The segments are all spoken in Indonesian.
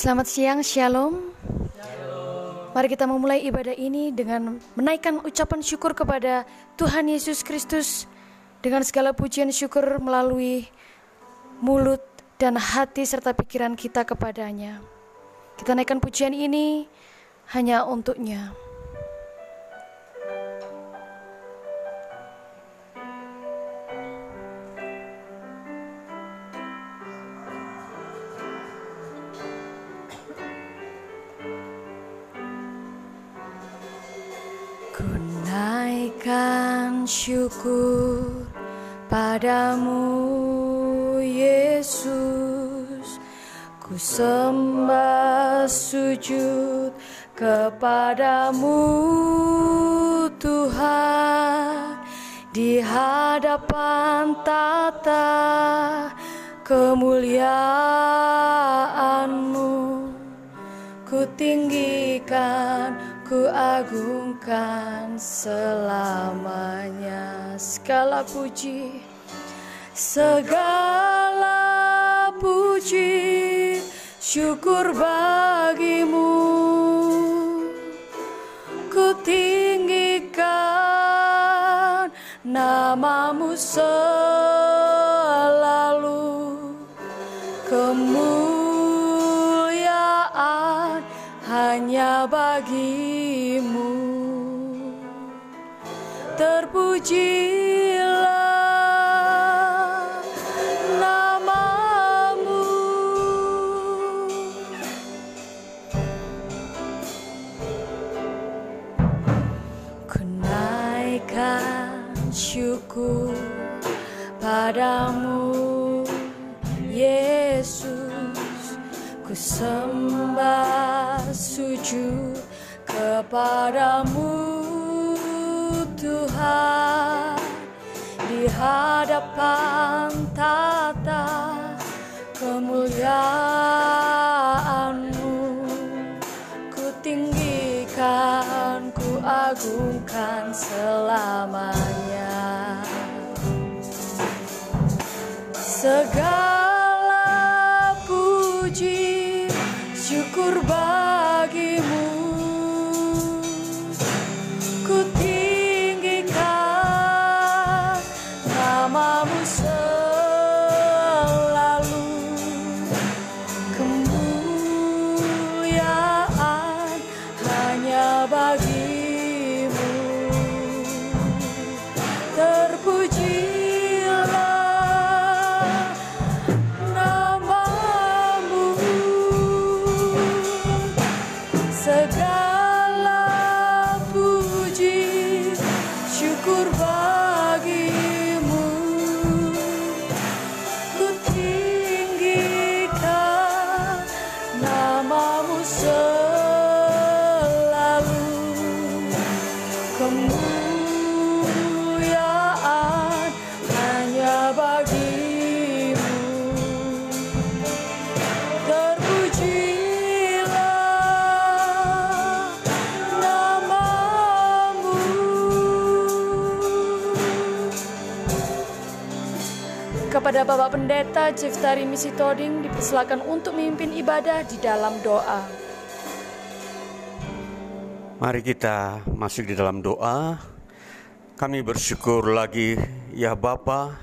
Selamat siang, Shalom. Mari kita memulai ibadah ini dengan menaikkan ucapan syukur kepada Tuhan Yesus Kristus dengan segala pujian syukur melalui mulut dan hati serta pikiran kita kepadanya. Kita naikkan pujian ini hanya untuknya. Kemuliaanmu Ku tinggikan, ku agungkan selamanya. Segala puji, segala puji Syukur bagimu. Ku tinggikan namamu selalu Kepada Bapak Pendeta Jeftari Misi Toding dipersilakan untuk memimpin ibadah di dalam doa. Mari kita masuk di dalam doa. Kami bersyukur lagi ya Bapa,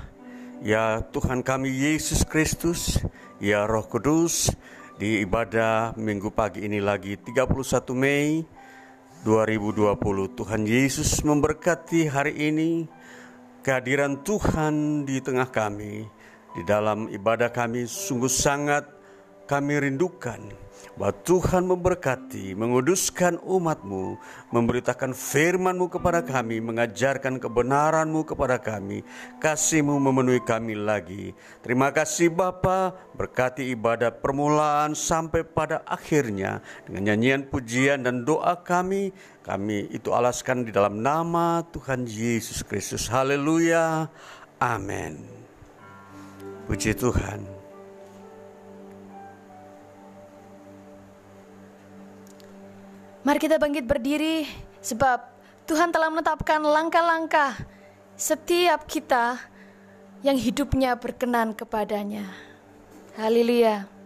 ya Tuhan kami Yesus Kristus, ya Roh Kudus di ibadah minggu pagi ini lagi 31 Mei 2020. Tuhan Yesus memberkati hari ini kehadiran Tuhan di tengah kami. Di dalam ibadah kami sungguh sangat kami rindukan bahwa Tuhan memberkati, menguduskan umatmu, memberitakan firmanmu kepada kami, mengajarkan kebenaranmu kepada kami, kasihmu memenuhi kami lagi. Terima kasih Bapa, berkati ibadah permulaan sampai pada akhirnya dengan nyanyian pujian dan doa kami, kami itu alaskan di dalam nama Tuhan Yesus Kristus. Haleluya. Amin. Puji Tuhan. Mari kita bangkit berdiri sebab Tuhan telah menetapkan langkah-langkah setiap kita yang hidupnya berkenan kepadanya. Haleluya.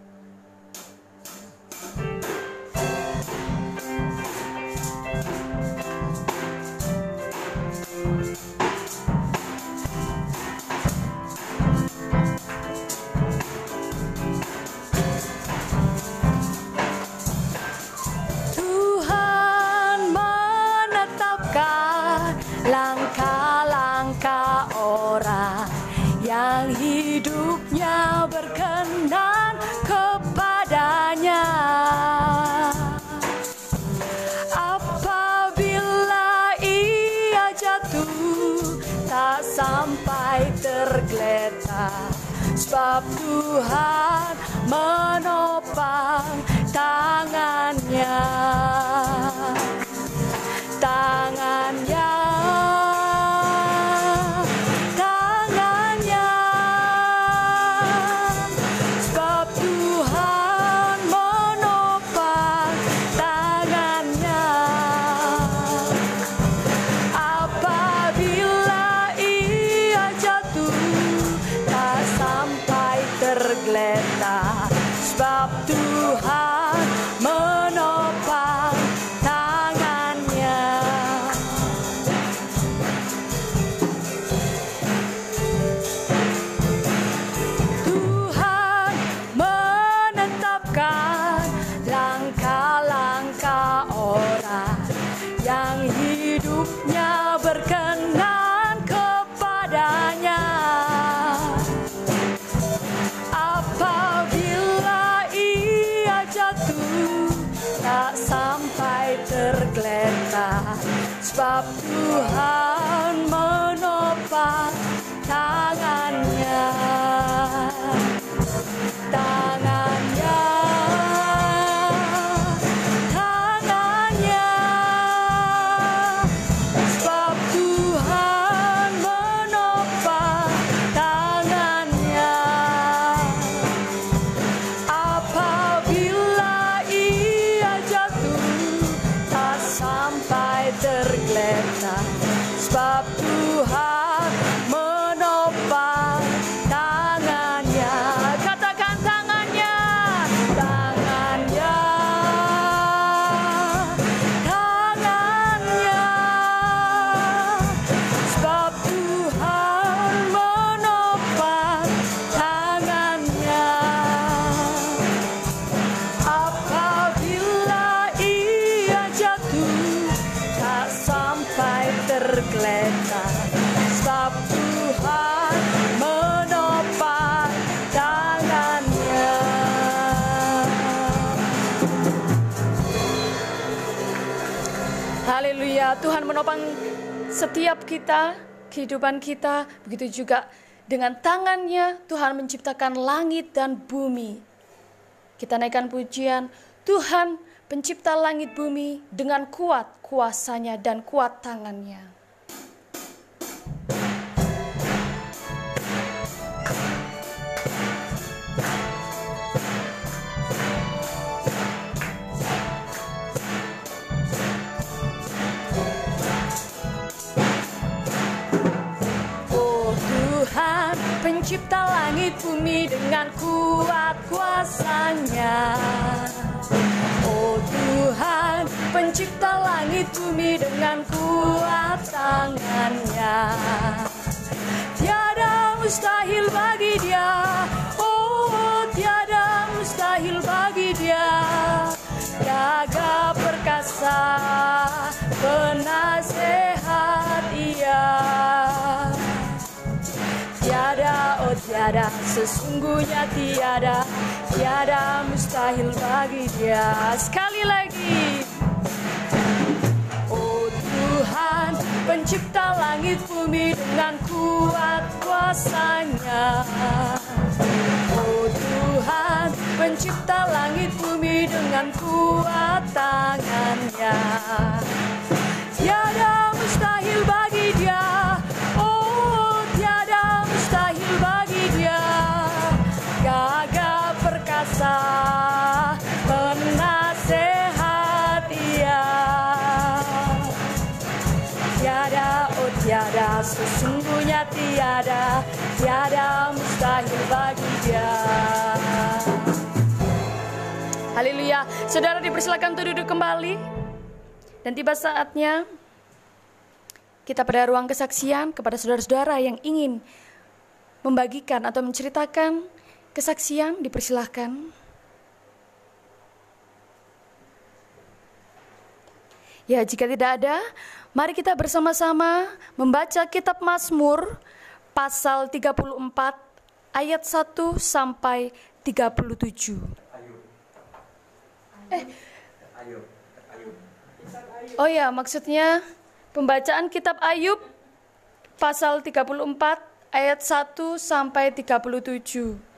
Sebab Tuhan setiap kita kehidupan kita begitu juga dengan tangannya Tuhan menciptakan langit dan bumi kita naikkan pujian Tuhan pencipta langit bumi dengan kuat kuasanya dan kuat tangannya. Pencipta langit bumi dengan kuat kuasanya. Oh Tuhan pencipta langit bumi dengan kuat tangannya. Tiada mustahil bagi dia. Oh tiada mustahil bagi dia. Gagah perkasa penasehat Tiada, sesungguhnya tiada Tiada mustahil bagi dia. Sekali lagi. Oh Tuhan, pencipta langit bumi dengan kuat kuasanya. Oh Tuhan, pencipta langit bumi dengan kuat tangannya tiada Tiada mustahil bagi dia. Haleluya. Saudara dipersilakan untuk duduk kembali. Dan tiba saatnya Kita pada ruang kesaksian kepada saudara-saudara yang ingin Membagikan atau menceritakan kesaksian dipersilahkan. Ya, jika tidak ada, mari kita bersama-sama membaca kitab Mazmur pasal 34 ayat 1 sampai 37. Eh. Oh ya, maksudnya pembacaan kitab Ayub pasal 34 ayat 1 sampai 37.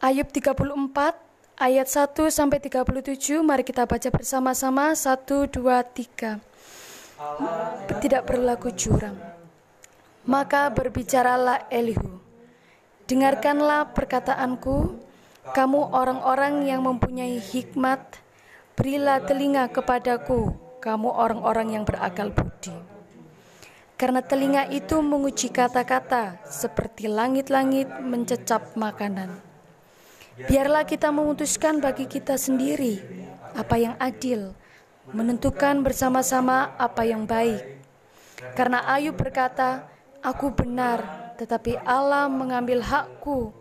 Ayub 34 ayat 1 sampai 37 mari kita baca bersama-sama. 1 2 3 Tidak berlaku curang Maka berbicaralah Elihu. Dengarkanlah perkataanku. Kamu orang-orang yang mempunyai hikmat. Berilah telinga kepadaku. Kamu orang-orang yang berakal budi. Karena telinga itu menguji kata-kata seperti langit-langit mencecap makanan Biarlah kita memutuskan bagi kita sendiri apa yang adil, menentukan bersama-sama apa yang baik. Karena Ayub berkata, "Aku benar, tetapi Allah mengambil hakku.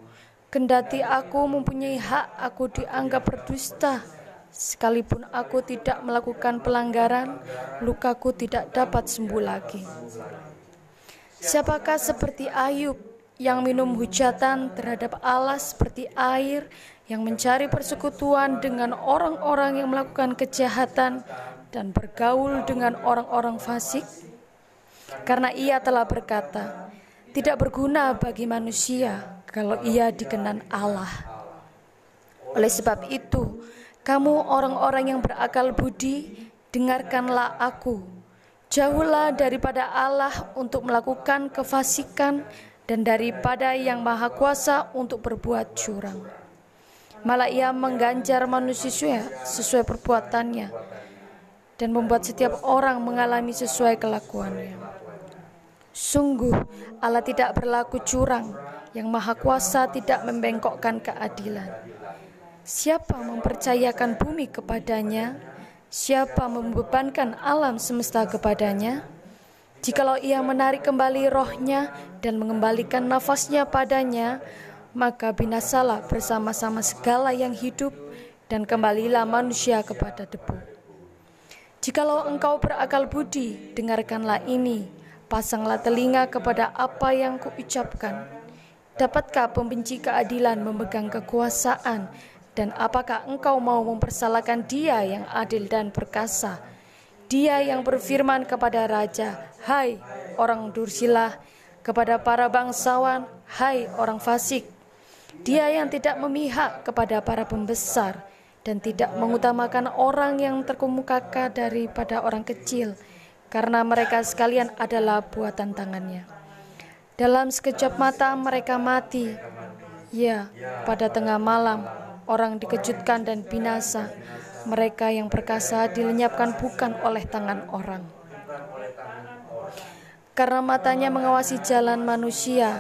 Kendati aku mempunyai hak, aku dianggap berdusta." Sekalipun aku tidak melakukan pelanggaran, lukaku tidak dapat sembuh lagi. Siapakah seperti Ayub yang minum hujatan terhadap Allah seperti air, yang mencari persekutuan dengan orang-orang yang melakukan kejahatan dan bergaul dengan orang-orang fasik? Karena ia telah berkata, tidak berguna bagi manusia kalau ia dikenan Allah. Oleh sebab itu, kamu orang-orang yang berakal budi, dengarkanlah aku. Jauhlah daripada Allah untuk melakukan kefasikan dan daripada yang maha kuasa untuk berbuat curang. Malah ia mengganjar manusia sesuai perbuatannya dan membuat setiap orang mengalami sesuai kelakuannya. Sungguh Allah tidak berlaku curang, yang maha kuasa tidak membengkokkan keadilan. Siapa mempercayakan bumi kepadanya? Siapa membebankan alam semesta kepadanya? Jikalau ia menarik kembali rohnya dan mengembalikan nafasnya padanya, maka binasalah bersama-sama segala yang hidup dan kembalilah manusia kepada debu. Jikalau engkau berakal budi, dengarkanlah ini, pasanglah telinga kepada apa yang kuucapkan. Dapatkah pembenci keadilan memegang kekuasaan dan apakah engkau mau mempersalahkan dia yang adil dan perkasa? Dia yang berfirman kepada raja, "Hai orang Dursila," kepada para bangsawan, "Hai orang fasik." Dia yang tidak memihak kepada para pembesar dan tidak mengutamakan orang yang terkemukakan daripada orang kecil, karena mereka sekalian adalah buatan tangannya. Dalam sekejap mata mereka mati. Ya, pada tengah malam orang dikejutkan dan binasa mereka yang perkasa dilenyapkan bukan oleh tangan orang. Karena matanya mengawasi jalan manusia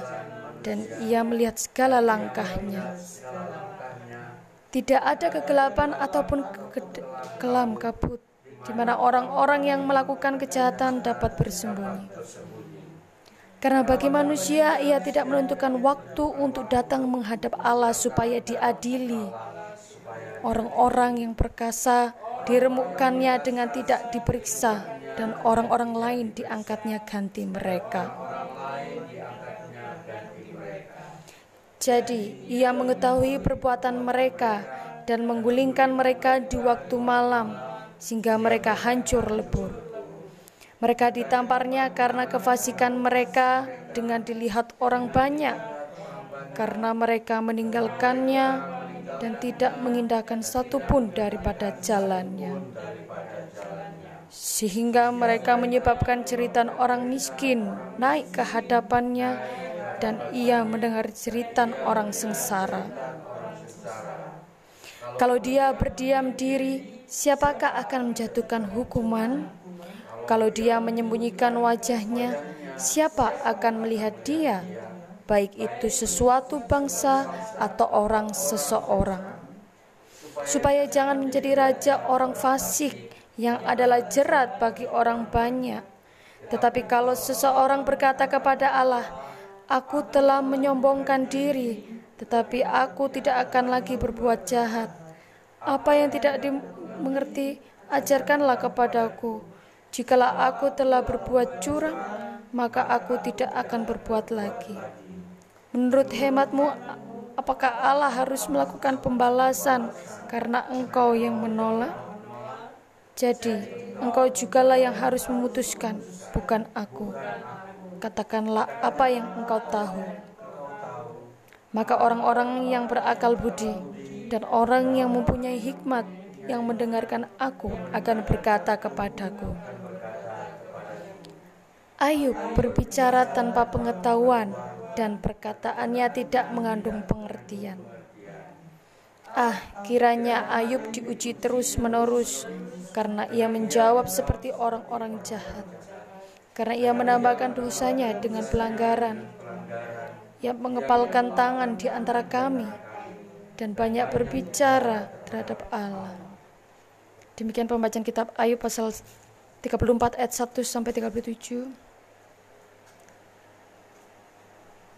dan ia melihat segala langkahnya. Tidak ada kegelapan ataupun ke kelam kabut di mana orang-orang yang melakukan kejahatan dapat bersembunyi. Karena bagi manusia ia tidak menentukan waktu untuk datang menghadap Allah supaya diadili Orang-orang yang perkasa diremukkannya dengan tidak diperiksa dan orang-orang lain diangkatnya ganti mereka. Jadi, ia mengetahui perbuatan mereka dan menggulingkan mereka di waktu malam sehingga mereka hancur lebur. Mereka ditamparnya karena kefasikan mereka dengan dilihat orang banyak, karena mereka meninggalkannya dan tidak mengindahkan satupun daripada jalannya. Sehingga mereka menyebabkan cerita orang miskin naik ke hadapannya dan ia mendengar cerita orang sengsara. Kalau dia berdiam diri, siapakah akan menjatuhkan hukuman? Kalau dia menyembunyikan wajahnya, siapa akan melihat dia? baik itu sesuatu bangsa atau orang seseorang, supaya jangan menjadi raja orang fasik yang adalah jerat bagi orang banyak. Tetapi kalau seseorang berkata kepada Allah, "Aku telah menyombongkan diri, tetapi aku tidak akan lagi berbuat jahat. Apa yang tidak dimengerti, ajarkanlah kepadaku. Jikalau aku telah berbuat curang, maka aku tidak akan berbuat lagi. Menurut hematmu, apakah Allah harus melakukan pembalasan karena engkau yang menolak? Jadi, engkau jugalah yang harus memutuskan, bukan aku. Katakanlah apa yang engkau tahu. Maka orang-orang yang berakal budi dan orang yang mempunyai hikmat yang mendengarkan aku akan berkata kepadaku. Ayub berbicara tanpa pengetahuan dan perkataannya tidak mengandung pengertian. Ah, kiranya Ayub diuji terus-menerus karena ia menjawab seperti orang-orang jahat. Karena ia menambahkan dosanya dengan pelanggaran yang mengepalkan tangan di antara kami dan banyak berbicara terhadap Allah. Demikian pembacaan kitab Ayub pasal 34 ayat 1 sampai 37.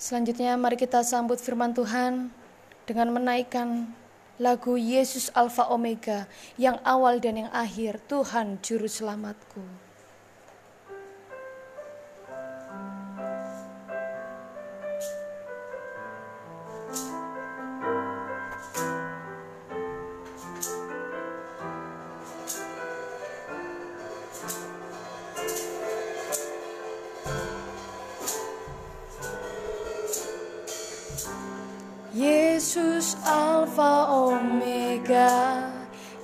Selanjutnya mari kita sambut firman Tuhan dengan menaikkan lagu Yesus Alfa Omega yang awal dan yang akhir Tuhan juru selamatku. Omega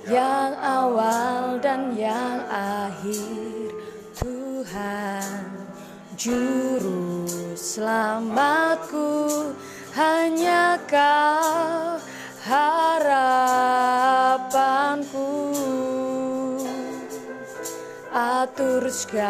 yang awal dan yang akhir Tuhan juru selamatku. Hanya kau harapanku. Atur segalanya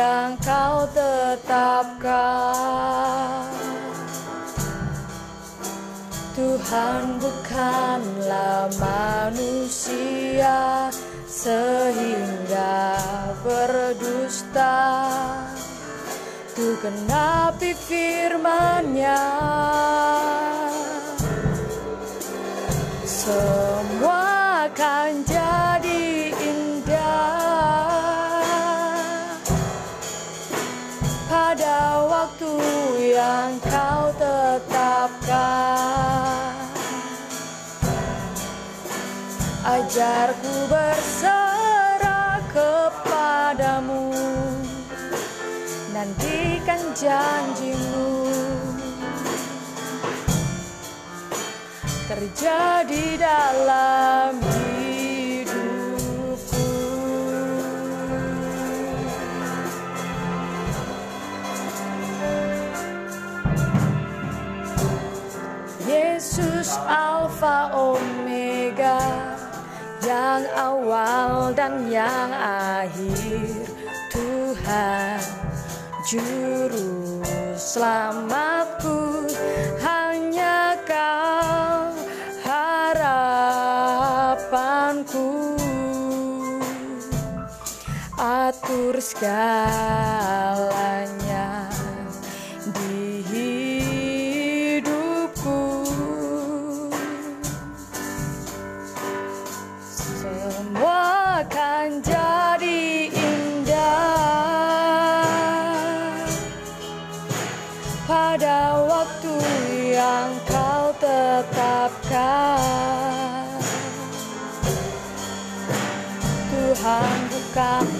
yang kau tetapkan. Tuhan bukanlah manusia sehingga berdusta. Ku genapi firman-Nya. Semua Ajarku berserah kepadamu, nantikan janjimu. terjadi dalam hidupku. Yesus Alfa Omega yang awal dan yang akhir Tuhan juru selamatku. Hanya kau harapanku. Atur segalanya Tuhan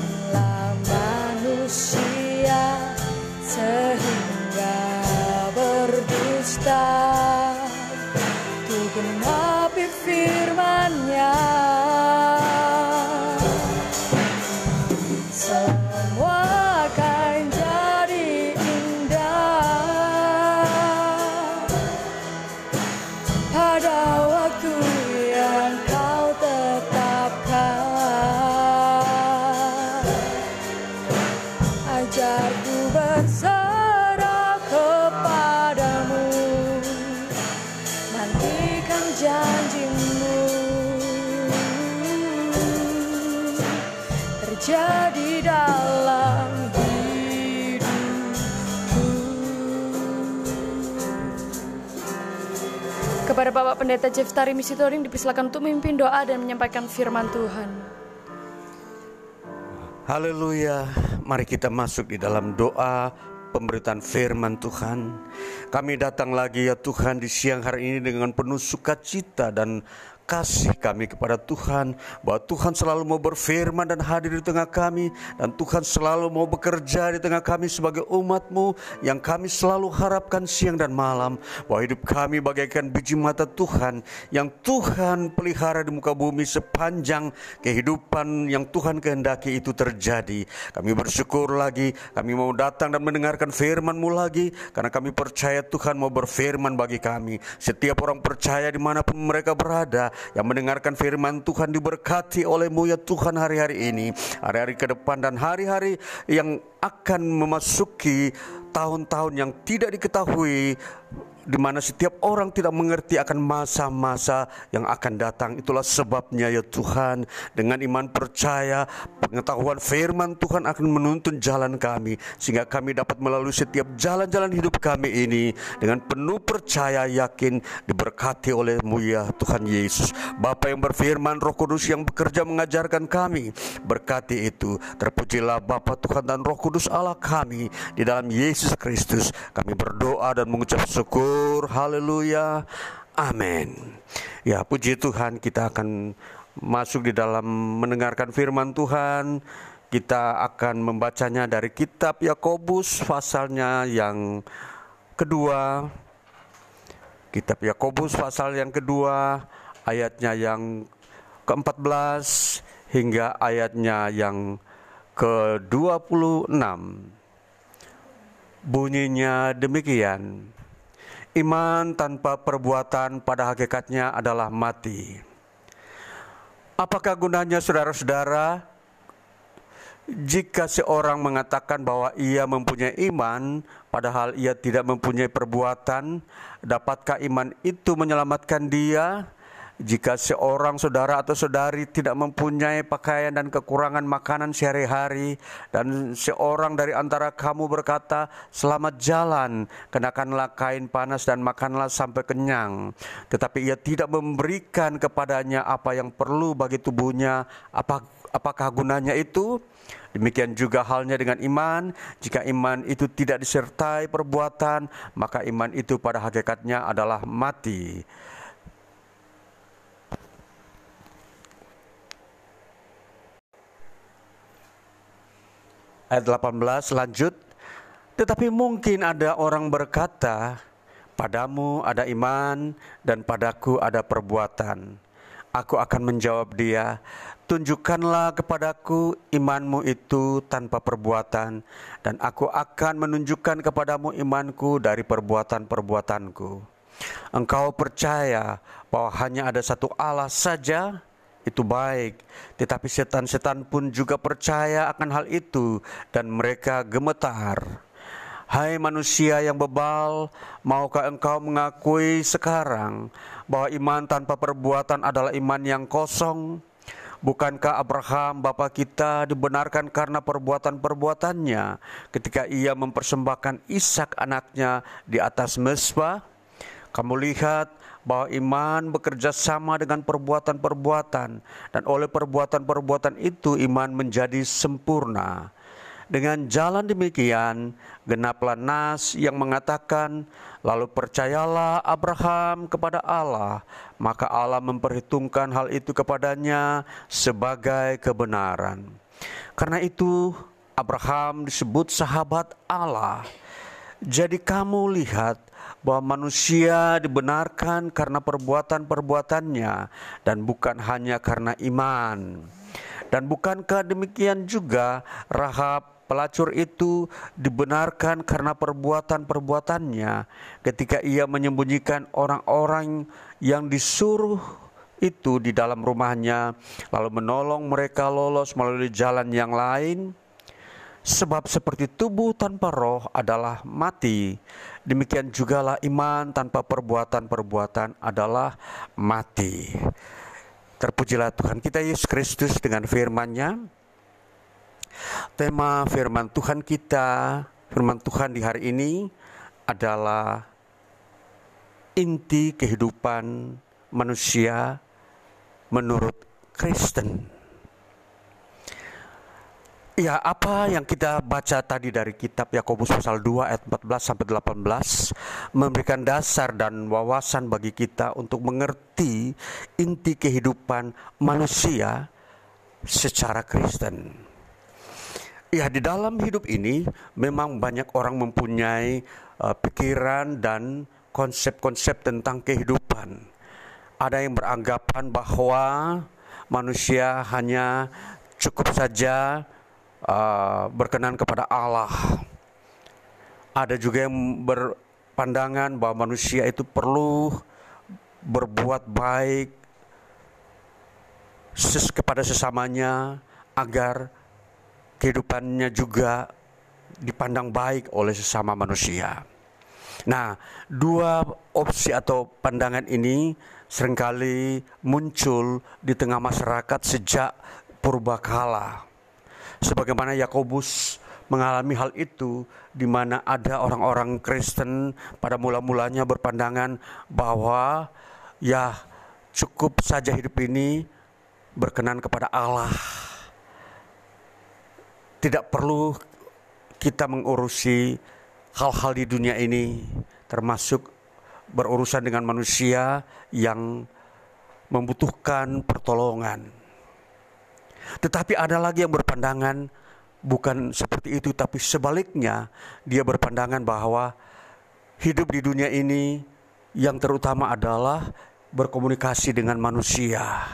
Kepada Bapak Pendeta Jeff Tari Misitoring dipersilakan untuk memimpin doa dan menyampaikan firman Tuhan. Haleluya, mari kita masuk di dalam doa pemberitaan firman Tuhan. Kami datang lagi ya Tuhan di siang hari ini dengan penuh sukacita dan kasih kami kepada Tuhan bahwa Tuhan selalu mau berfirman dan hadir di tengah kami dan Tuhan selalu mau bekerja di tengah kami sebagai umatmu yang kami selalu harapkan siang dan malam bahwa hidup kami bagaikan biji mata Tuhan yang Tuhan pelihara di muka bumi sepanjang kehidupan yang Tuhan kehendaki itu terjadi. Kami bersyukur lagi kami mau datang dan mendengarkan firman-Mu lagi karena kami percaya Tuhan mau berfirman bagi kami. Setiap orang percaya di mana pun mereka berada yang mendengarkan firman Tuhan diberkati olehmu ya Tuhan hari-hari ini, hari-hari ke depan dan hari-hari yang akan memasuki tahun-tahun yang tidak diketahui di mana setiap orang tidak mengerti akan masa-masa yang akan datang. Itulah sebabnya ya Tuhan, dengan iman percaya, pengetahuan firman Tuhan akan menuntun jalan kami sehingga kami dapat melalui setiap jalan-jalan hidup kami ini dengan penuh percaya yakin diberkati olehmu ya Tuhan Yesus. Bapa yang berfirman, Roh Kudus yang bekerja mengajarkan kami, berkati itu. Terpujilah Bapa Tuhan dan Roh Kudus Allah kami di dalam Yesus Kristus. Kami berdoa dan mengucap syukur bersyukur. Haleluya. Amin. Ya, puji Tuhan, kita akan masuk di dalam mendengarkan firman Tuhan. Kita akan membacanya dari kitab Yakobus pasalnya yang kedua. Kitab Yakobus pasal yang kedua, ayatnya yang ke-14 hingga ayatnya yang ke-26. Bunyinya demikian. Iman tanpa perbuatan pada hakikatnya adalah mati. Apakah gunanya saudara-saudara jika seorang mengatakan bahwa ia mempunyai iman padahal ia tidak mempunyai perbuatan, dapatkah iman itu menyelamatkan dia? Jika seorang saudara atau saudari tidak mempunyai pakaian dan kekurangan makanan sehari-hari, dan seorang dari antara kamu berkata, "Selamat jalan, kenakanlah kain panas dan makanlah sampai kenyang," tetapi ia tidak memberikan kepadanya apa yang perlu bagi tubuhnya, apa, apakah gunanya itu? Demikian juga halnya dengan iman. Jika iman itu tidak disertai perbuatan, maka iman itu pada hakikatnya adalah mati. Ayat 18 lanjut. Tetapi mungkin ada orang berkata padamu ada iman dan padaku ada perbuatan. Aku akan menjawab dia tunjukkanlah kepadaku imanmu itu tanpa perbuatan dan aku akan menunjukkan kepadamu imanku dari perbuatan-perbuatanku. Engkau percaya bahwa hanya ada satu Allah saja itu baik, tetapi setan-setan pun juga percaya akan hal itu, dan mereka gemetar. Hai manusia yang bebal, maukah engkau mengakui sekarang bahwa iman tanpa perbuatan adalah iman yang kosong? Bukankah Abraham bapa kita dibenarkan karena perbuatan-perbuatannya ketika ia mempersembahkan Ishak anaknya di atas mesbah? Kamu lihat bahwa iman bekerja sama dengan perbuatan-perbuatan dan oleh perbuatan-perbuatan itu iman menjadi sempurna. Dengan jalan demikian, genaplah nas yang mengatakan, lalu percayalah Abraham kepada Allah, maka Allah memperhitungkan hal itu kepadanya sebagai kebenaran. Karena itu, Abraham disebut sahabat Allah. Jadi kamu lihat bahwa manusia dibenarkan karena perbuatan-perbuatannya dan bukan hanya karena iman. Dan bukankah demikian juga Rahab pelacur itu dibenarkan karena perbuatan-perbuatannya ketika ia menyembunyikan orang-orang yang disuruh itu di dalam rumahnya lalu menolong mereka lolos melalui jalan yang lain Sebab seperti tubuh tanpa roh adalah mati, demikian jugalah iman tanpa perbuatan-perbuatan adalah mati. Terpujilah Tuhan kita Yesus Kristus dengan firman-Nya. Tema firman Tuhan kita, firman Tuhan di hari ini adalah inti kehidupan manusia menurut Kristen. Ya, apa yang kita baca tadi dari kitab Yakobus pasal 2 ayat 14 sampai 18 memberikan dasar dan wawasan bagi kita untuk mengerti inti kehidupan manusia secara Kristen. Ya, di dalam hidup ini memang banyak orang mempunyai uh, pikiran dan konsep-konsep tentang kehidupan. Ada yang beranggapan bahwa manusia hanya cukup saja uh, berkenan kepada Allah. Ada juga yang berpandangan bahwa manusia itu perlu berbuat baik ses kepada sesamanya agar kehidupannya juga dipandang baik oleh sesama manusia. Nah, dua opsi atau pandangan ini sering kali muncul di tengah masyarakat sejak purbakala. Sebagaimana Yakobus mengalami hal itu di mana ada orang-orang Kristen pada mula-mulanya berpandangan bahwa ya cukup saja hidup ini berkenan kepada Allah. Tidak perlu kita mengurusi hal-hal di dunia ini termasuk berurusan dengan manusia yang membutuhkan pertolongan. Tetapi ada lagi yang berpandangan bukan seperti itu tapi sebaliknya dia berpandangan bahwa hidup di dunia ini yang terutama adalah berkomunikasi dengan manusia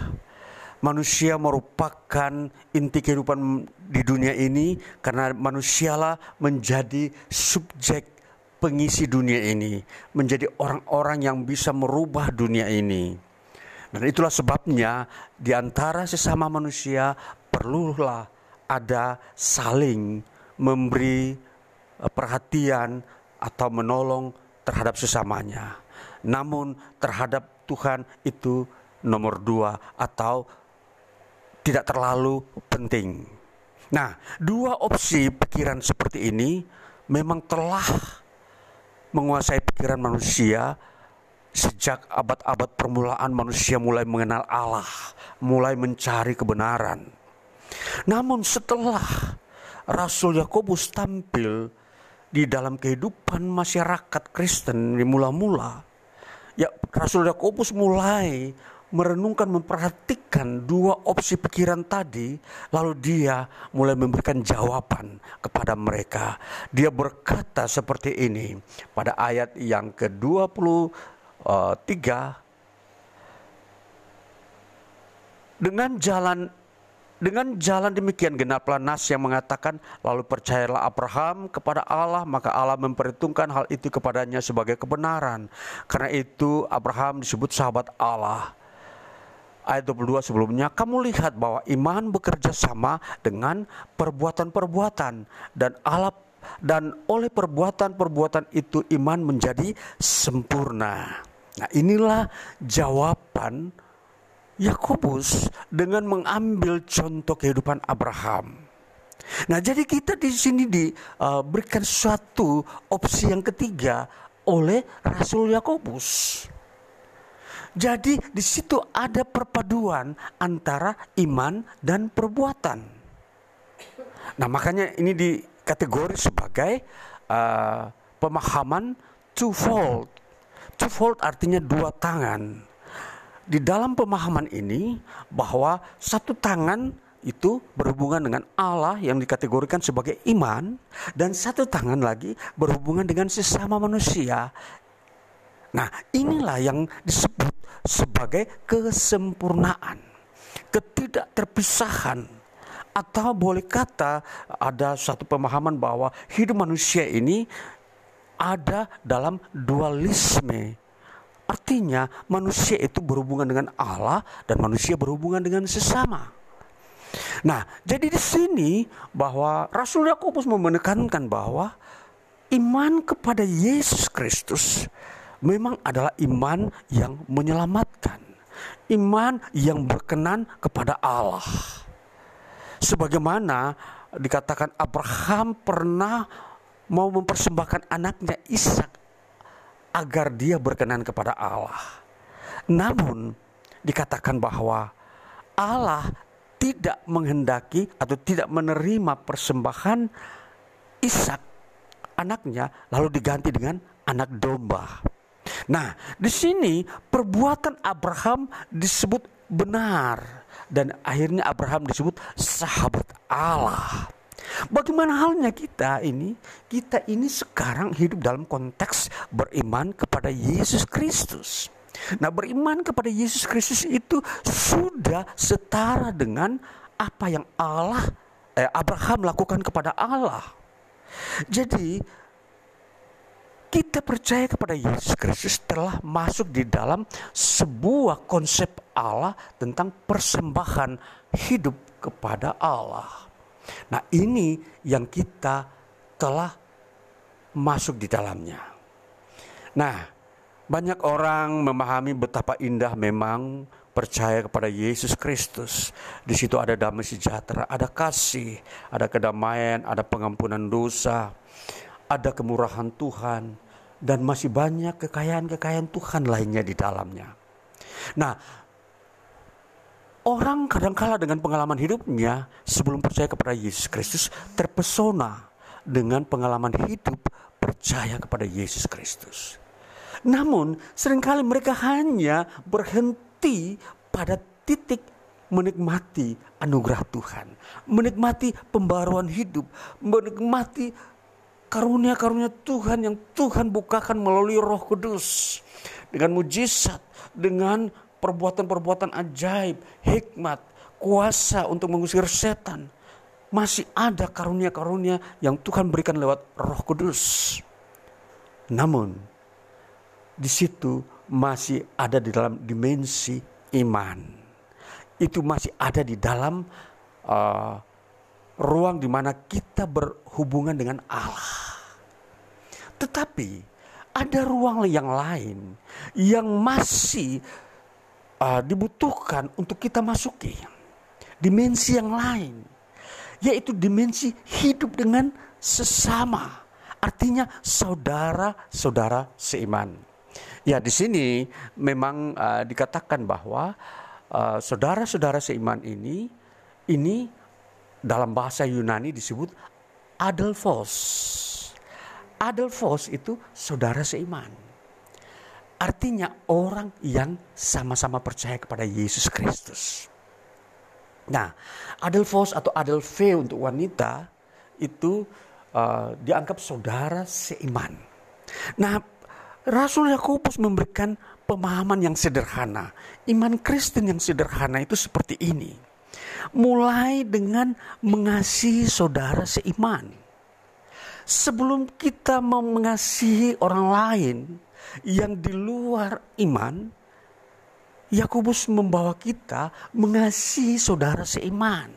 manusia merupakan inti kehidupan di dunia ini karena manusialah menjadi subjek pengisi dunia ini, menjadi orang-orang yang bisa merubah dunia ini. Dan itulah sebabnya di antara sesama manusia perlulah ada saling memberi eh, perhatian atau menolong terhadap sesamanya. Namun terhadap Tuhan itu nomor dua atau tidak terlalu penting. Nah, dua opsi pikiran seperti ini memang telah menguasai pikiran manusia sejak abad-abad permulaan manusia mulai mengenal Allah, mulai mencari kebenaran. Namun setelah Rasul Yakobus tampil di dalam kehidupan masyarakat Kristen di mula-mula, ya Rasul Yakobus mulai merenungkan, memperhatikan dua opsi pikiran tadi, lalu dia mulai memberikan jawaban kepada mereka. Dia berkata seperti ini pada ayat yang ke-23 dengan jalan dengan jalan demikian genaplah nas yang mengatakan lalu percayalah Abraham kepada Allah maka Allah memperhitungkan hal itu kepadanya sebagai kebenaran. Karena itu Abraham disebut sahabat Allah ayat 22 sebelumnya, kamu lihat bahwa iman bekerja sama dengan perbuatan-perbuatan dan Allah dan oleh perbuatan-perbuatan itu iman menjadi sempurna. Nah, inilah jawaban Yakobus dengan mengambil contoh kehidupan Abraham. Nah, jadi kita di sini diberikan uh, suatu opsi yang ketiga oleh Rasul Yakobus. Jadi di situ ada perpaduan antara iman dan perbuatan. Nah makanya ini dikategori sebagai uh, pemahaman twofold. Twofold artinya dua tangan. Di dalam pemahaman ini bahwa satu tangan itu berhubungan dengan Allah yang dikategorikan sebagai iman dan satu tangan lagi berhubungan dengan sesama manusia. Nah, inilah yang disebut sebagai kesempurnaan, ketidakterpisahan atau boleh kata ada satu pemahaman bahwa hidup manusia ini ada dalam dualisme. Artinya manusia itu berhubungan dengan Allah dan manusia berhubungan dengan sesama. Nah, jadi di sini bahwa Rasul Yakobus menekankan bahwa iman kepada Yesus Kristus memang adalah iman yang menyelamatkan, iman yang berkenan kepada Allah. Sebagaimana dikatakan Abraham pernah mau mempersembahkan anaknya Ishak agar dia berkenan kepada Allah. Namun dikatakan bahwa Allah tidak menghendaki atau tidak menerima persembahan Ishak anaknya lalu diganti dengan anak domba. Nah, di sini perbuatan Abraham disebut benar dan akhirnya Abraham disebut sahabat Allah. Bagaimana halnya kita ini? Kita ini sekarang hidup dalam konteks beriman kepada Yesus Kristus. Nah, beriman kepada Yesus Kristus itu sudah setara dengan apa yang Allah eh, Abraham lakukan kepada Allah. Jadi kita percaya kepada Yesus Kristus telah masuk di dalam sebuah konsep Allah tentang persembahan hidup kepada Allah. Nah, ini yang kita telah masuk di dalamnya. Nah, banyak orang memahami betapa indah memang percaya kepada Yesus Kristus. Di situ ada damai sejahtera, ada kasih, ada kedamaian, ada pengampunan dosa, ada kemurahan Tuhan, dan masih banyak kekayaan-kekayaan Tuhan lainnya di dalamnya. Nah, orang kadangkala dengan pengalaman hidupnya sebelum percaya kepada Yesus Kristus terpesona dengan pengalaman hidup percaya kepada Yesus Kristus. Namun, sering kali mereka hanya berhenti pada titik menikmati anugerah Tuhan, menikmati pembaruan hidup, menikmati karunia-karunia Tuhan yang Tuhan bukakan melalui Roh Kudus dengan mujizat, dengan perbuatan-perbuatan ajaib, hikmat, kuasa untuk mengusir setan. Masih ada karunia-karunia yang Tuhan berikan lewat Roh Kudus. Namun, di situ masih ada di dalam dimensi iman. Itu masih ada di dalam uh, ruang di mana kita berhubungan dengan Allah. Tetapi ada ruang yang lain yang masih uh, dibutuhkan untuk kita masuki. Dimensi yang lain, yaitu dimensi hidup dengan sesama. Artinya saudara-saudara seiman. Ya di sini memang uh, dikatakan bahwa uh, saudara-saudara seiman ini ini dalam bahasa Yunani disebut adelphos. Adelphos itu saudara seiman. Artinya orang yang sama-sama percaya kepada Yesus Kristus. Nah, adelphos atau adelphe untuk wanita itu uh, dianggap saudara seiman. Nah, Rasul Yakobus memberikan pemahaman yang sederhana. Iman Kristen yang sederhana itu seperti ini mulai dengan mengasihi saudara seiman. Sebelum kita mengasihi orang lain yang di luar iman, Yakobus membawa kita mengasihi saudara seiman.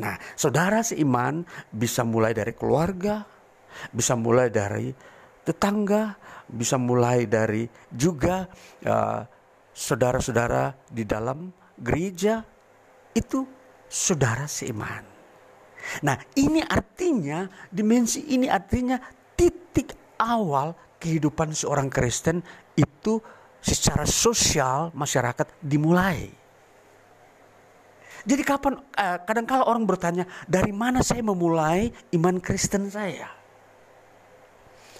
Nah, saudara seiman bisa mulai dari keluarga, bisa mulai dari tetangga, bisa mulai dari juga uh, saudara-saudara di dalam gereja, itu saudara seiman. Nah, ini artinya dimensi ini artinya titik awal kehidupan seorang Kristen itu secara sosial masyarakat dimulai. Jadi kapan eh, kadang kala orang bertanya dari mana saya memulai iman Kristen saya?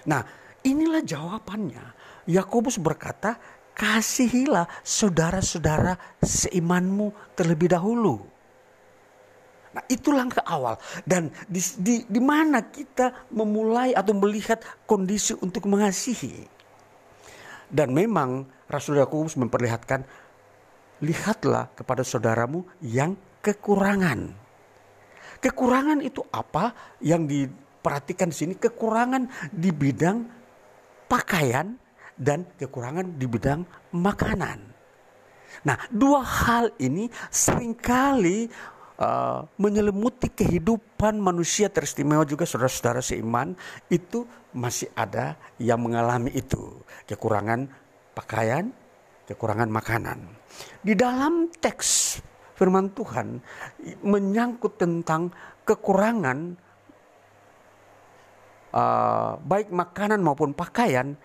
Nah, inilah jawabannya. Yakobus berkata, kasihilah saudara-saudara seimanmu terlebih dahulu. Nah, itu langkah awal dan di, di, di mana kita memulai atau melihat kondisi untuk mengasihi. Dan memang Rasul Yakobus memperlihatkan lihatlah kepada saudaramu yang kekurangan. Kekurangan itu apa yang diperhatikan di sini? Kekurangan di bidang pakaian dan kekurangan di bidang makanan. Nah, dua hal ini sering kali uh, menyelimuti kehidupan manusia teristimewa juga saudara-saudara seiman itu masih ada yang mengalami itu kekurangan pakaian, kekurangan makanan. Di dalam teks firman Tuhan menyangkut tentang kekurangan uh, baik makanan maupun pakaian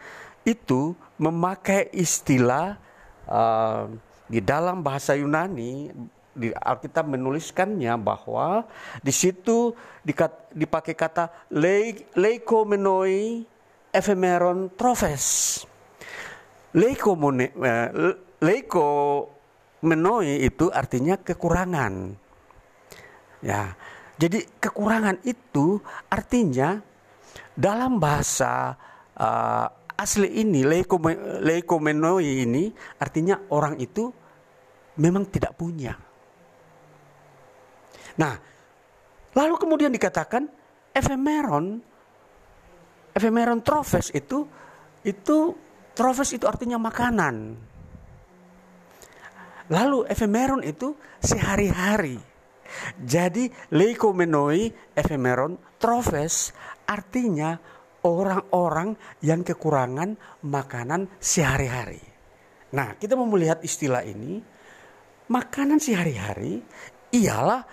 itu memakai istilah uh, di dalam bahasa Yunani di Alkitab menuliskannya bahwa di situ dipakai kata leikomenoi ephemeron trophes. Leiko menoi itu artinya kekurangan. Ya. Jadi kekurangan itu artinya dalam bahasa uh, asli ini leiko menoi ini artinya orang itu memang tidak punya. Nah, lalu kemudian dikatakan ephemeron ephemeron trophes itu itu trophes itu artinya makanan. Lalu ephemeron itu sehari-hari. Jadi leikomenoi ephemeron trophes artinya orang-orang yang kekurangan makanan sehari-hari. Nah, kita mau melihat istilah ini. Makanan sehari-hari ialah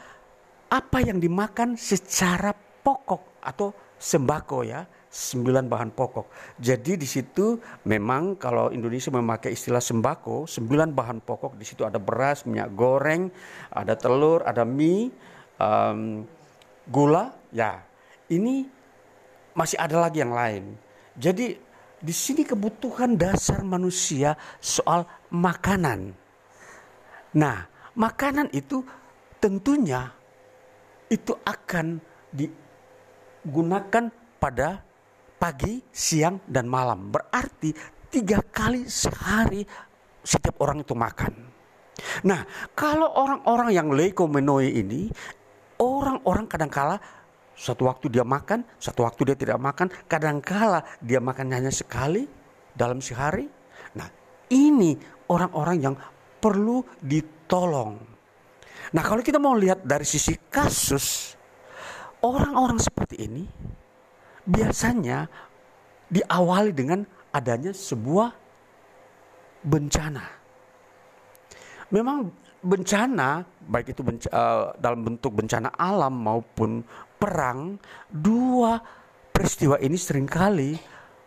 apa yang dimakan secara pokok atau sembako ya sembilan bahan pokok. Jadi di situ memang kalau Indonesia memakai istilah sembako, sembilan bahan pokok di situ ada beras, minyak goreng, ada telur, ada mie, um, gula, ya. Ini masih ada lagi yang lain. Jadi di sini kebutuhan dasar manusia soal makanan. Nah, makanan itu tentunya itu akan digunakan pada pagi, siang, dan malam. Berarti tiga kali sehari setiap orang itu makan. Nah, kalau orang-orang yang leikomenoi ini, orang-orang kadangkala satu waktu dia makan, satu waktu dia tidak makan, kadangkala dia makan hanya sekali dalam sehari. Nah, ini orang-orang yang perlu ditolong. Nah, kalau kita mau lihat dari sisi kasus, orang-orang seperti ini biasanya diawali dengan adanya sebuah bencana. Memang bencana, baik itu benca, uh, dalam bentuk bencana alam maupun perang, dua peristiwa ini sering kali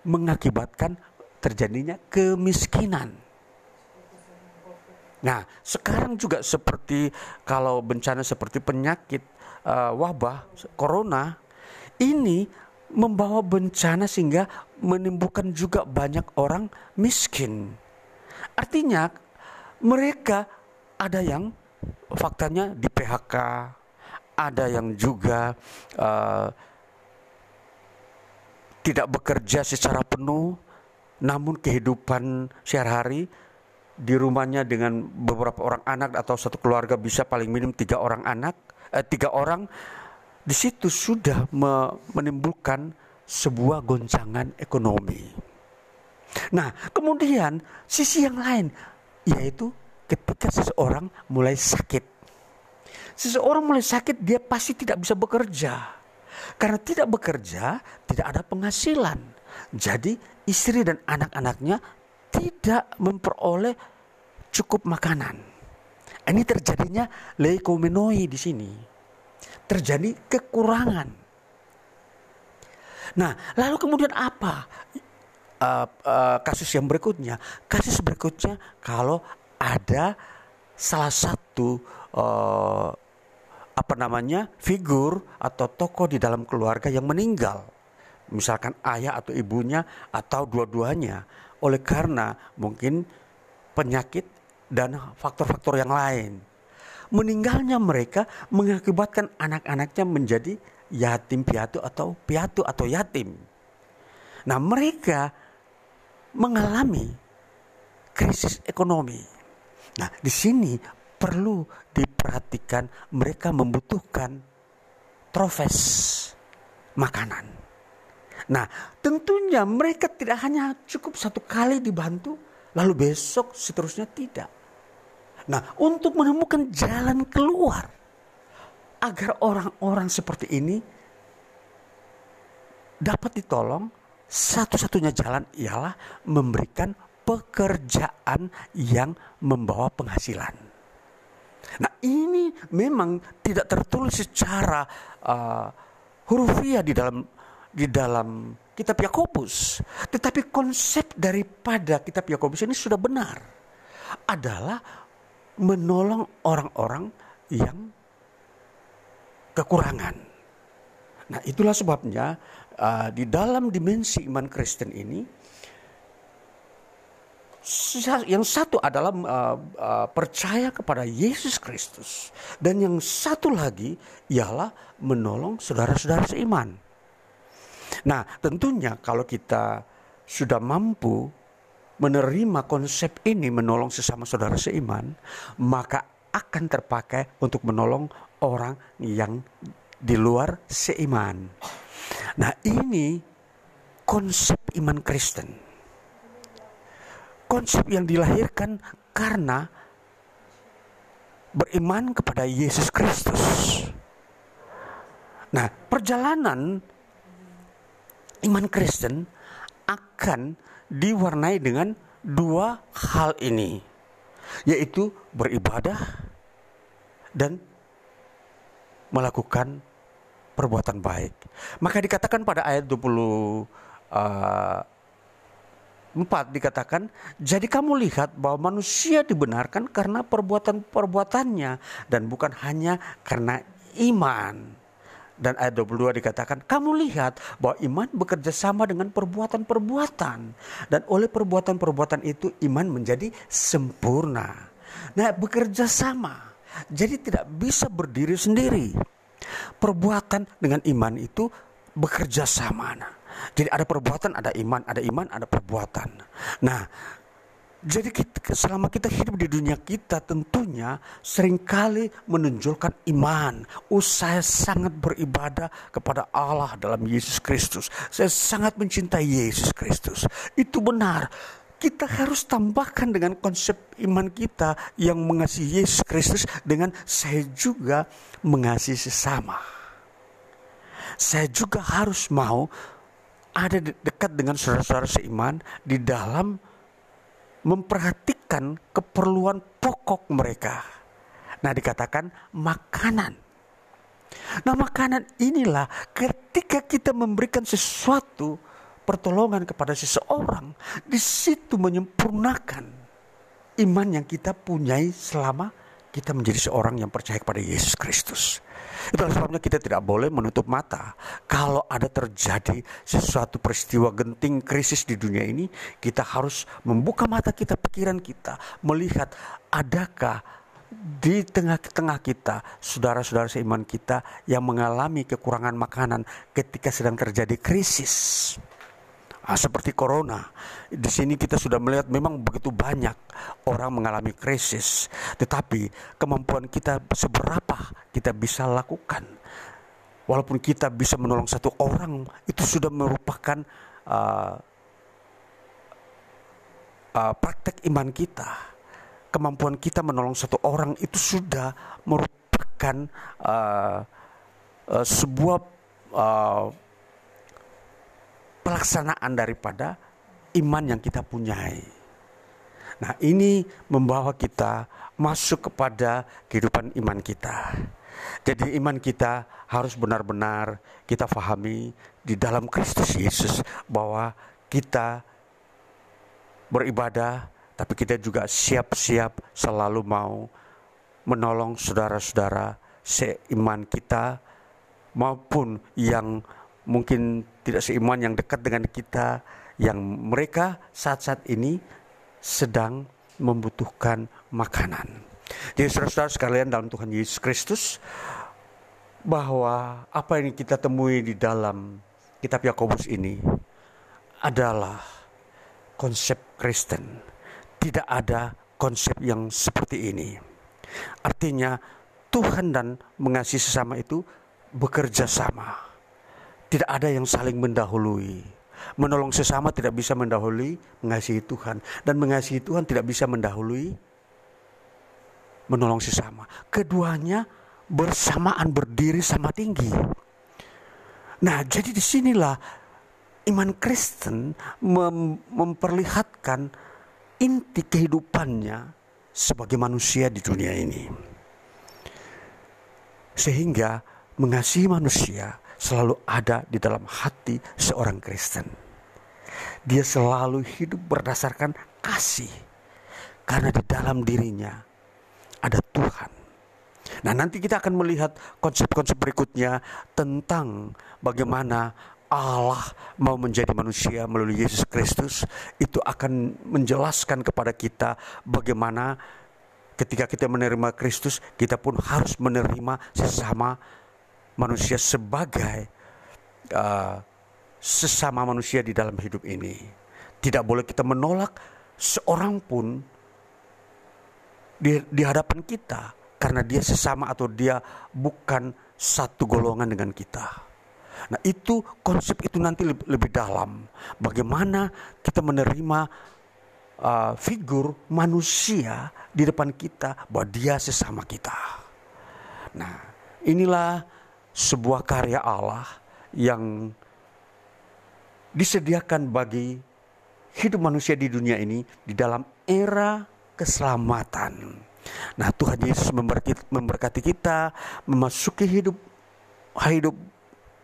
mengakibatkan terjadinya kemiskinan. Nah, sekarang juga seperti kalau bencana seperti penyakit uh, wabah corona ini membawa bencana sehingga menimbulkan juga banyak orang miskin. Artinya mereka ada yang faktanya di PHK, ada yang juga uh, tidak bekerja secara penuh, namun kehidupan sehari-hari di rumahnya dengan beberapa orang anak atau satu keluarga bisa paling minim tiga orang anak, eh, tiga orang di situ sudah menimbulkan sebuah goncangan ekonomi. Nah, kemudian sisi yang lain yaitu ketika seseorang mulai sakit. Seseorang mulai sakit dia pasti tidak bisa bekerja. Karena tidak bekerja, tidak ada penghasilan. Jadi istri dan anak-anaknya tidak memperoleh cukup makanan. Ini terjadinya leikomenoi di sini terjadi kekurangan. Nah, lalu kemudian apa uh, uh, kasus yang berikutnya? Kasus berikutnya kalau ada salah satu uh, apa namanya figur atau tokoh di dalam keluarga yang meninggal, misalkan ayah atau ibunya atau dua-duanya, oleh karena mungkin penyakit dan faktor-faktor yang lain meninggalnya mereka mengakibatkan anak-anaknya menjadi yatim piatu atau piatu atau yatim. Nah, mereka mengalami krisis ekonomi. Nah, di sini perlu diperhatikan mereka membutuhkan trofes makanan. Nah, tentunya mereka tidak hanya cukup satu kali dibantu, lalu besok seterusnya tidak. Nah, untuk menemukan jalan keluar agar orang-orang seperti ini dapat ditolong, satu-satunya jalan ialah memberikan pekerjaan yang membawa penghasilan. Nah ini memang tidak tertulis secara uh, hurufiah di dalam di dalam kitab Yakobus, tetapi konsep daripada kitab Yakobus ini sudah benar adalah menolong orang-orang yang kekurangan. Nah, itulah sebabnya uh, di dalam dimensi iman Kristen ini yang satu adalah uh, uh, percaya kepada Yesus Kristus dan yang satu lagi ialah menolong saudara-saudara seiman. Nah, tentunya kalau kita sudah mampu menerima konsep ini menolong sesama saudara seiman, maka akan terpakai untuk menolong orang yang di luar seiman. Nah, ini konsep iman Kristen konsep yang dilahirkan karena beriman kepada Yesus Kristus. Nah, perjalanan iman Kristen akan diwarnai dengan dua hal ini, yaitu beribadah dan melakukan perbuatan baik. Maka dikatakan pada ayat 20 uh, 4 dikatakan, jadi kamu lihat bahwa manusia dibenarkan karena perbuatan-perbuatannya dan bukan hanya karena iman. Dan ayat 22 dikatakan, kamu lihat bahwa iman bekerja sama dengan perbuatan-perbuatan. Dan oleh perbuatan-perbuatan itu iman menjadi sempurna. Nah bekerja sama. Jadi tidak bisa berdiri sendiri. Perbuatan dengan iman itu bekerja sama. Nah, jadi ada perbuatan, ada iman, ada iman, ada perbuatan. Nah, jadi kita, selama kita hidup di dunia kita tentunya sering kali menunjukkan iman. Oh saya sangat beribadah kepada Allah dalam Yesus Kristus. Saya sangat mencintai Yesus Kristus. Itu benar. Kita harus tambahkan dengan konsep iman kita yang mengasihi Yesus Kristus dengan saya juga mengasihi sesama. Saya juga harus mau ada dekat dengan saudara-saudara seiman di dalam memperhatikan keperluan pokok mereka. Nah, dikatakan makanan. Nah, makanan inilah ketika kita memberikan sesuatu pertolongan kepada seseorang, di situ menyempurnakan iman yang kita punyai selama kita menjadi seorang yang percaya kepada Yesus Kristus. Itulah sebabnya kita tidak boleh menutup mata. Kalau ada terjadi sesuatu peristiwa genting krisis di dunia ini, kita harus membuka mata kita, pikiran kita, melihat adakah di tengah-tengah kita, saudara-saudara seiman kita yang mengalami kekurangan makanan ketika sedang terjadi krisis. Nah, seperti corona, di sini kita sudah melihat memang begitu banyak orang mengalami krisis, tetapi kemampuan kita seberapa kita bisa lakukan. Walaupun kita bisa menolong satu orang, itu sudah merupakan uh, uh, praktek iman kita. Kemampuan kita menolong satu orang itu sudah merupakan uh, uh, sebuah uh, pelaksanaan daripada iman yang kita punyai. Nah, ini membawa kita masuk kepada kehidupan iman kita. Jadi iman kita harus benar-benar kita fahami di dalam Kristus Yesus bahwa kita beribadah tapi kita juga siap-siap selalu mau menolong saudara-saudara seiman kita maupun yang mungkin tidak seiman yang dekat dengan kita yang mereka saat-saat ini sedang membutuhkan makanan. Jadi saudara-saudara sekalian dalam Tuhan Yesus Kristus bahwa apa yang kita temui di dalam kitab Yakobus ini adalah konsep Kristen. Tidak ada konsep yang seperti ini. Artinya Tuhan dan mengasihi sesama itu bekerja sama tidak ada yang saling mendahului. Menolong sesama tidak bisa mendahului mengasihi Tuhan. Dan mengasihi Tuhan tidak bisa mendahului menolong sesama. Keduanya bersamaan berdiri sama tinggi. Nah, jadi di sinilah iman Kristen mem memperlihatkan inti kehidupannya sebagai manusia di dunia ini. Sehingga mengasihi manusia selalu ada di dalam hati seorang Kristen. Dia selalu hidup berdasarkan kasih. Karena di dalam dirinya ada Tuhan. Nah, nanti kita akan melihat konsep-konsep berikutnya tentang bagaimana Allah mau menjadi manusia melalui Yesus Kristus itu akan menjelaskan kepada kita bagaimana ketika kita menerima Kristus kita pun harus menerima sesama manusia sebagai uh, sesama manusia di dalam hidup ini. Tidak boleh kita menolak seorang pun di, di hadapan kita karena dia sesama atau dia bukan satu golongan dengan kita. Nah, itu konsep itu nanti lebih, dalam. Bagaimana kita menerima uh, figur manusia di depan kita bahwa dia sesama kita. Nah, inilah sebuah karya Allah yang disediakan bagi hidup manusia di dunia ini di dalam era keselamatan. Nah, Tuhan Yesus memberkati kita memasuki hidup hidup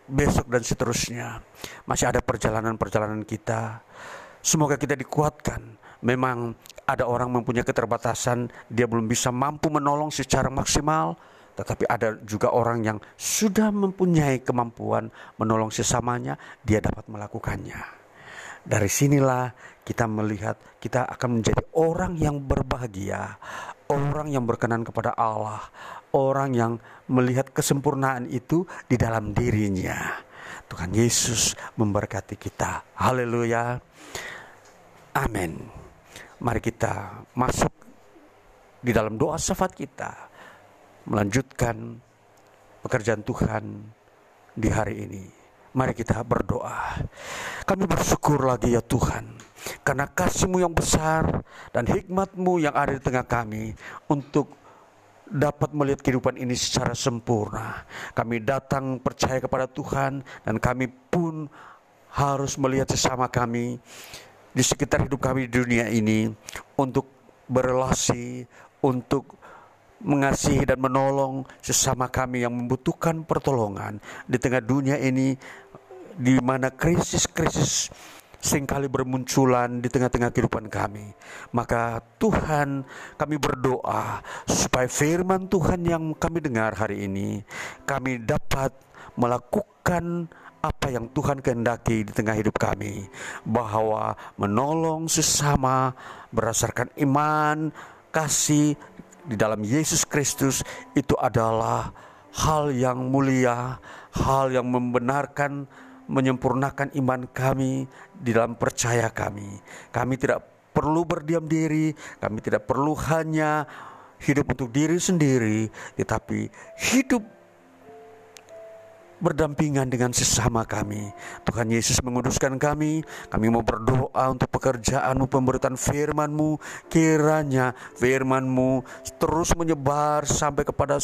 besok dan seterusnya. Masih ada perjalanan-perjalanan kita. Semoga kita dikuatkan. Memang ada orang mempunyai keterbatasan, dia belum bisa mampu menolong secara maksimal, tetapi ada juga orang yang sudah mempunyai kemampuan menolong sesamanya, dia dapat melakukannya. Dari sinilah kita melihat kita akan menjadi orang yang berbahagia, orang yang berkenan kepada Allah, orang yang melihat kesempurnaan itu di dalam dirinya. Tuhan Yesus memberkati kita. Haleluya. Amin. Mari kita masuk di dalam doa syafaat kita. Melanjutkan pekerjaan Tuhan di hari ini. Mari kita berdoa. Kami bersyukur lagi ya Tuhan. Karena kasihmu yang besar dan hikmatmu yang ada di tengah kami untuk dapat melihat kehidupan ini secara sempurna. Kami datang percaya kepada Tuhan dan kami pun harus melihat sesama kami di sekitar hidup kami di dunia ini untuk berelasi, untuk mengasihi dan menolong sesama kami yang membutuhkan pertolongan di tengah dunia ini di mana krisis-krisis sering kali bermunculan di tengah-tengah kehidupan kami. Maka Tuhan kami berdoa supaya firman Tuhan yang kami dengar hari ini kami dapat melakukan apa yang Tuhan kehendaki di tengah hidup kami bahwa menolong sesama berdasarkan iman kasih di dalam Yesus Kristus itu adalah hal yang mulia, hal yang membenarkan menyempurnakan iman kami di dalam percaya kami. Kami tidak perlu berdiam diri, kami tidak perlu hanya hidup untuk diri sendiri, tetapi hidup berdampingan dengan sesama kami. Tuhan Yesus menguduskan kami. Kami mau berdoa untuk pekerjaanmu, pemberitaan firmanmu. Kiranya firmanmu terus menyebar sampai kepada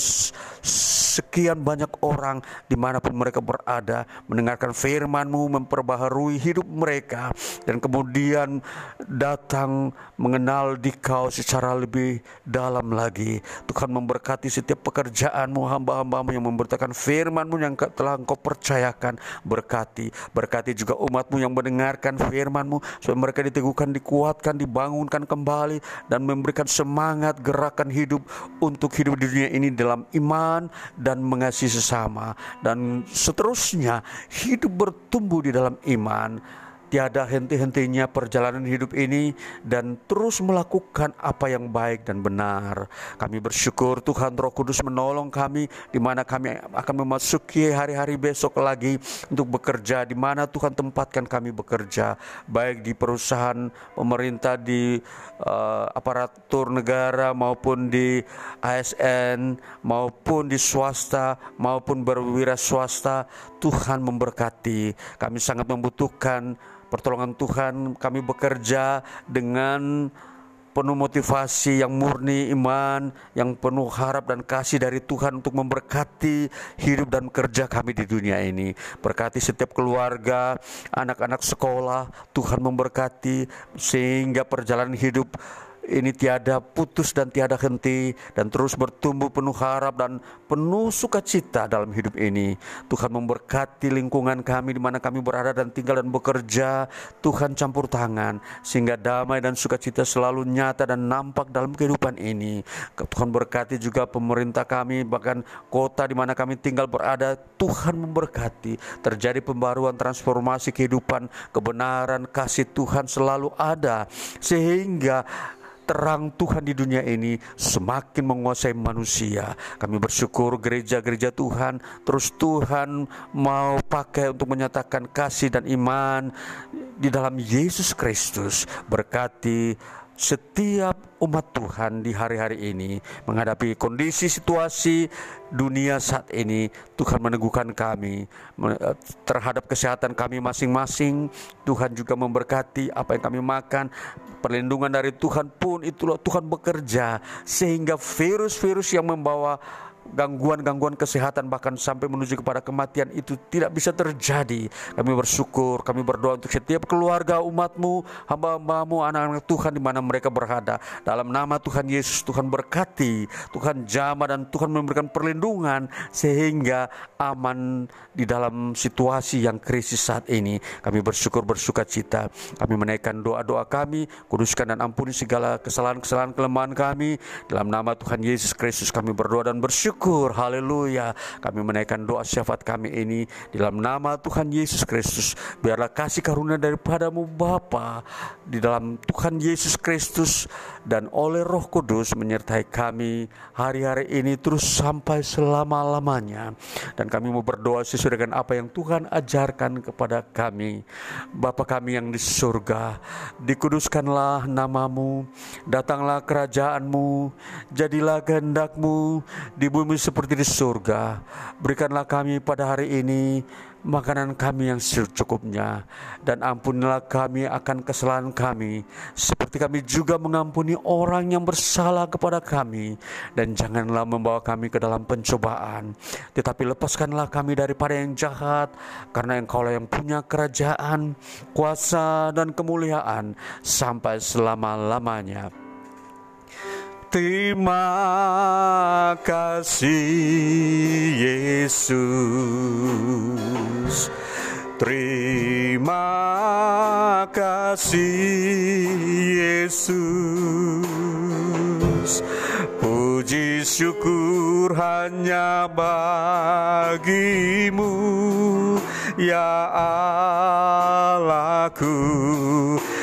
sekian banyak orang di mana pun mereka berada. Mendengarkan firmanmu memperbaharui hidup mereka. Dan kemudian datang mengenal dikau secara lebih dalam lagi. Tuhan memberkati setiap pekerjaanmu, hamba-hambamu yang memberitakan firmanmu yang telah telah engkau percayakan berkati. Berkati juga umatmu yang mendengarkan firmanmu supaya mereka diteguhkan dikuatkan dibangunkan kembali dan memberikan semangat gerakan hidup untuk hidup di dunia ini dalam iman dan mengasihi sesama. Dan seterusnya hidup bertumbuh di dalam iman tiada henti-hentinya perjalanan hidup ini dan terus melakukan apa yang baik dan benar. Kami bersyukur Tuhan Roh Kudus menolong kami di mana kami akan memasuki hari-hari besok lagi untuk bekerja di mana Tuhan tempatkan kami bekerja baik di perusahaan pemerintah di uh, aparatur negara maupun di ASN maupun di swasta maupun berwira swasta Tuhan memberkati. Kami sangat membutuhkan pertolongan Tuhan kami bekerja dengan penuh motivasi yang murni iman yang penuh harap dan kasih dari Tuhan untuk memberkati hidup dan kerja kami di dunia ini. Berkati setiap keluarga anak-anak sekolah Tuhan memberkati sehingga perjalanan hidup ini tiada putus dan tiada henti dan terus bertumbuh penuh harap dan penuh sukacita dalam hidup ini. Tuhan memberkati lingkungan kami di mana kami berada dan tinggal dan bekerja. Tuhan campur tangan sehingga damai dan sukacita selalu nyata dan nampak dalam kehidupan ini. Tuhan berkati juga pemerintah kami bahkan kota di mana kami tinggal berada. Tuhan memberkati. Terjadi pembaruan transformasi kehidupan, kebenaran, kasih Tuhan selalu ada sehingga terang Tuhan di dunia ini semakin menguasai manusia. Kami bersyukur gereja-gereja Tuhan terus Tuhan mau pakai untuk menyatakan kasih dan iman di dalam Yesus Kristus. Berkati setiap umat Tuhan di hari-hari ini menghadapi kondisi situasi dunia saat ini Tuhan meneguhkan kami terhadap kesehatan kami masing-masing. Tuhan juga memberkati apa yang kami makan perlindungan dari Tuhan pun itulah Tuhan bekerja sehingga virus-virus yang membawa gangguan-gangguan kesehatan bahkan sampai menuju kepada kematian itu tidak bisa terjadi. Kami bersyukur, kami berdoa untuk setiap keluarga umatmu, hamba-hambamu, anak-anak Tuhan di mana mereka berada. Dalam nama Tuhan Yesus, Tuhan berkati, Tuhan jama dan Tuhan memberikan perlindungan sehingga aman di dalam situasi yang krisis saat ini. Kami bersyukur bersuka cita. Kami menaikkan doa-doa kami, kuduskan dan ampuni segala kesalahan-kesalahan kelemahan kami. Dalam nama Tuhan Yesus Kristus kami berdoa dan bersyukur bersyukur, haleluya. Kami menaikkan doa syafaat kami ini dalam nama Tuhan Yesus Kristus. Biarlah kasih karunia daripadamu Bapa di dalam Tuhan Yesus Kristus dan oleh Roh Kudus menyertai kami hari-hari ini terus sampai selama-lamanya. Dan kami mau berdoa sesuai dengan apa yang Tuhan ajarkan kepada kami. Bapa kami yang di surga, dikuduskanlah namamu, datanglah kerajaanmu, jadilah kehendakmu di bumi bumi seperti di surga. Berikanlah kami pada hari ini makanan kami yang secukupnya. Dan ampunilah kami akan kesalahan kami seperti kami juga mengampuni orang yang bersalah kepada kami. Dan janganlah membawa kami ke dalam pencobaan tetapi lepaskanlah kami daripada yang jahat karena engkaulah yang punya kerajaan kuasa dan kemuliaan sampai selama-lamanya Terima kasih Yesus. Terima kasih Yesus. Puji syukur hanya bagimu Ya Allahku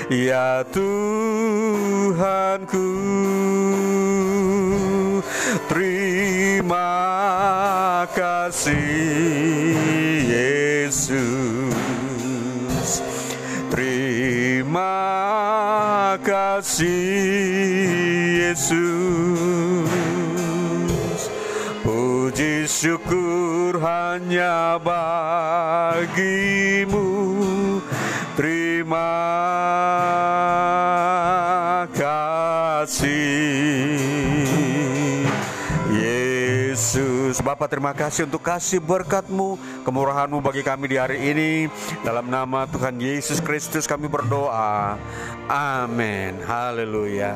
Ya Tuhanku Terima kasih Yesus. Terima kasih Yesus. Puji syukur hanya bagimu Terima kasih. Yesus Bapak terima kasih untuk kasih berkatmu Kemurahanmu bagi kami di hari ini. Dalam nama Tuhan Yesus Kristus kami berdoa. Amin. Haleluya